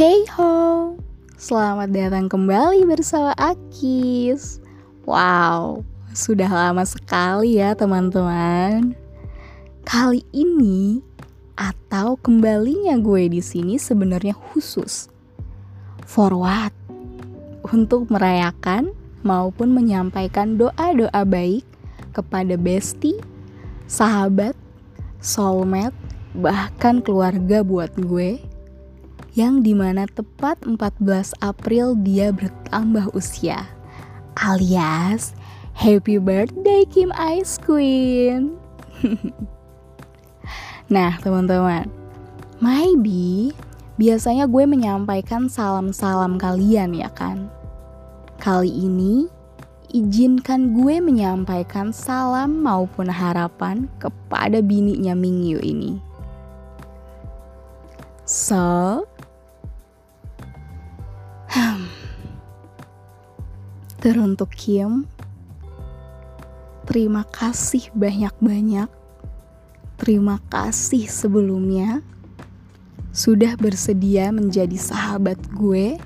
Hey ho, selamat datang kembali bersama Akis. Wow, sudah lama sekali ya teman-teman. Kali ini atau kembalinya gue di sini sebenarnya khusus. For what? Untuk merayakan maupun menyampaikan doa-doa baik kepada bestie, sahabat, soulmate, bahkan keluarga buat gue yang di mana tepat 14 April dia bertambah usia alias Happy Birthday Kim Ice Queen. Nah teman-teman Maybe biasanya gue menyampaikan salam-salam kalian ya kan? Kali ini izinkan gue menyampaikan salam maupun harapan kepada bininya Mingyu ini. So, Teruntuk Kim, terima kasih banyak-banyak. Terima kasih sebelumnya sudah bersedia menjadi sahabat gue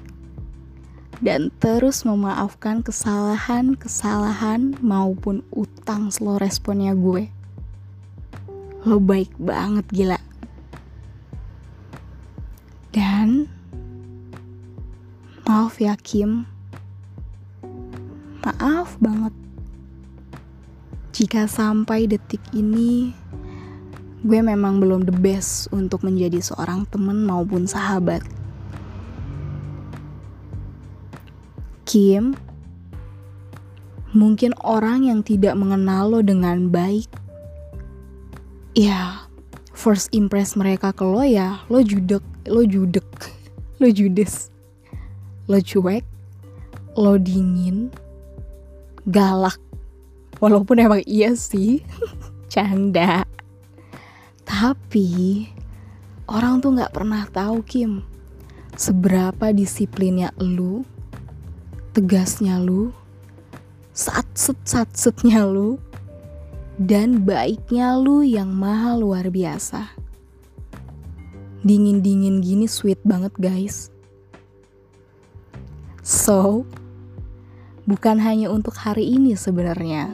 dan terus memaafkan kesalahan-kesalahan maupun utang slow responnya gue. Lo baik banget gila. Dan maaf ya Kim, Maaf banget. Jika sampai detik ini gue memang belum the best untuk menjadi seorang teman maupun sahabat. Kim, mungkin orang yang tidak mengenal lo dengan baik, ya first impress mereka ke lo ya lo judek, lo judek, lo judes, lo cuek, lo dingin, galak. Walaupun emang iya sih canda. Tapi orang tuh nggak pernah tahu Kim seberapa disiplinnya lu tegasnya lu saat set saat setnya lu dan baiknya lu yang mahal luar biasa. Dingin dingin gini sweet banget guys so bukan hanya untuk hari ini sebenarnya.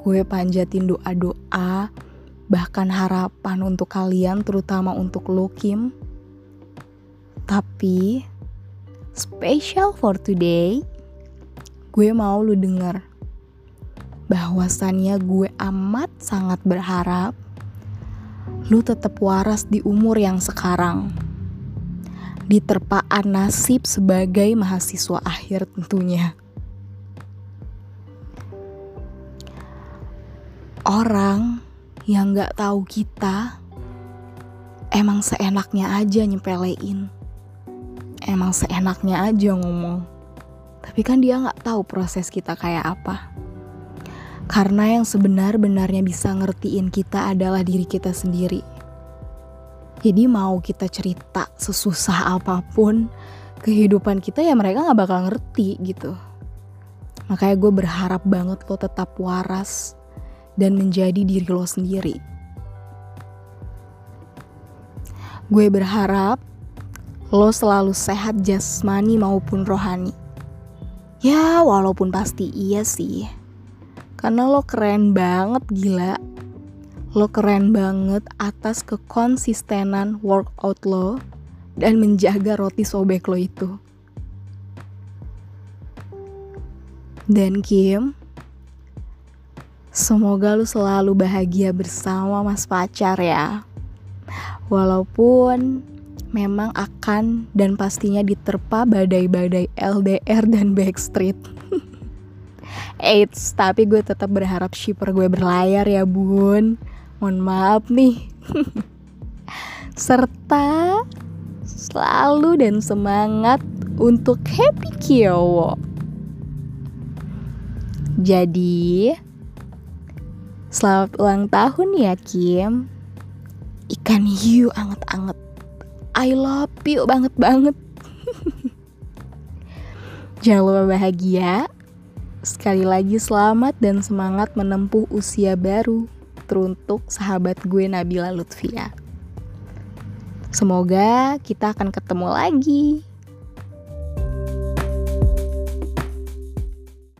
Gue panjatin doa-doa, bahkan harapan untuk kalian, terutama untuk lo Kim. Tapi, special for today, gue mau lu denger bahwasannya gue amat sangat berharap lu tetap waras di umur yang sekarang. Di terpaan nasib sebagai mahasiswa akhir tentunya. orang yang gak tahu kita emang seenaknya aja nyepelein. Emang seenaknya aja ngomong. Tapi kan dia gak tahu proses kita kayak apa. Karena yang sebenar-benarnya bisa ngertiin kita adalah diri kita sendiri. Jadi mau kita cerita sesusah apa pun kehidupan kita ya mereka gak bakal ngerti gitu. Makanya gue berharap banget lo tetap waras dan menjadi diri lo sendiri. Gue berharap lo selalu sehat jasmani maupun rohani. Ya, walaupun pasti iya sih. Karena lo keren banget gila. Lo keren banget atas kekonsistenan workout lo dan menjaga roti sobek lo itu. Dan Kim, Semoga lu selalu bahagia bersama mas pacar ya. Walaupun memang akan dan pastinya diterpa badai-badai LDR dan Backstreet. Eits, tapi gue tetap berharap shipper gue berlayar ya bun. Mohon maaf nih. Serta selalu dan semangat untuk happy Kyowo. Jadi, Selamat ulang tahun ya Kim. Ikan hiu anget-anget. I love you banget-banget Jangan lupa bahagia. Sekali lagi selamat dan semangat menempuh usia baru Teruntuk sahabat gue Nabila Lutfia. Semoga kita akan ketemu lagi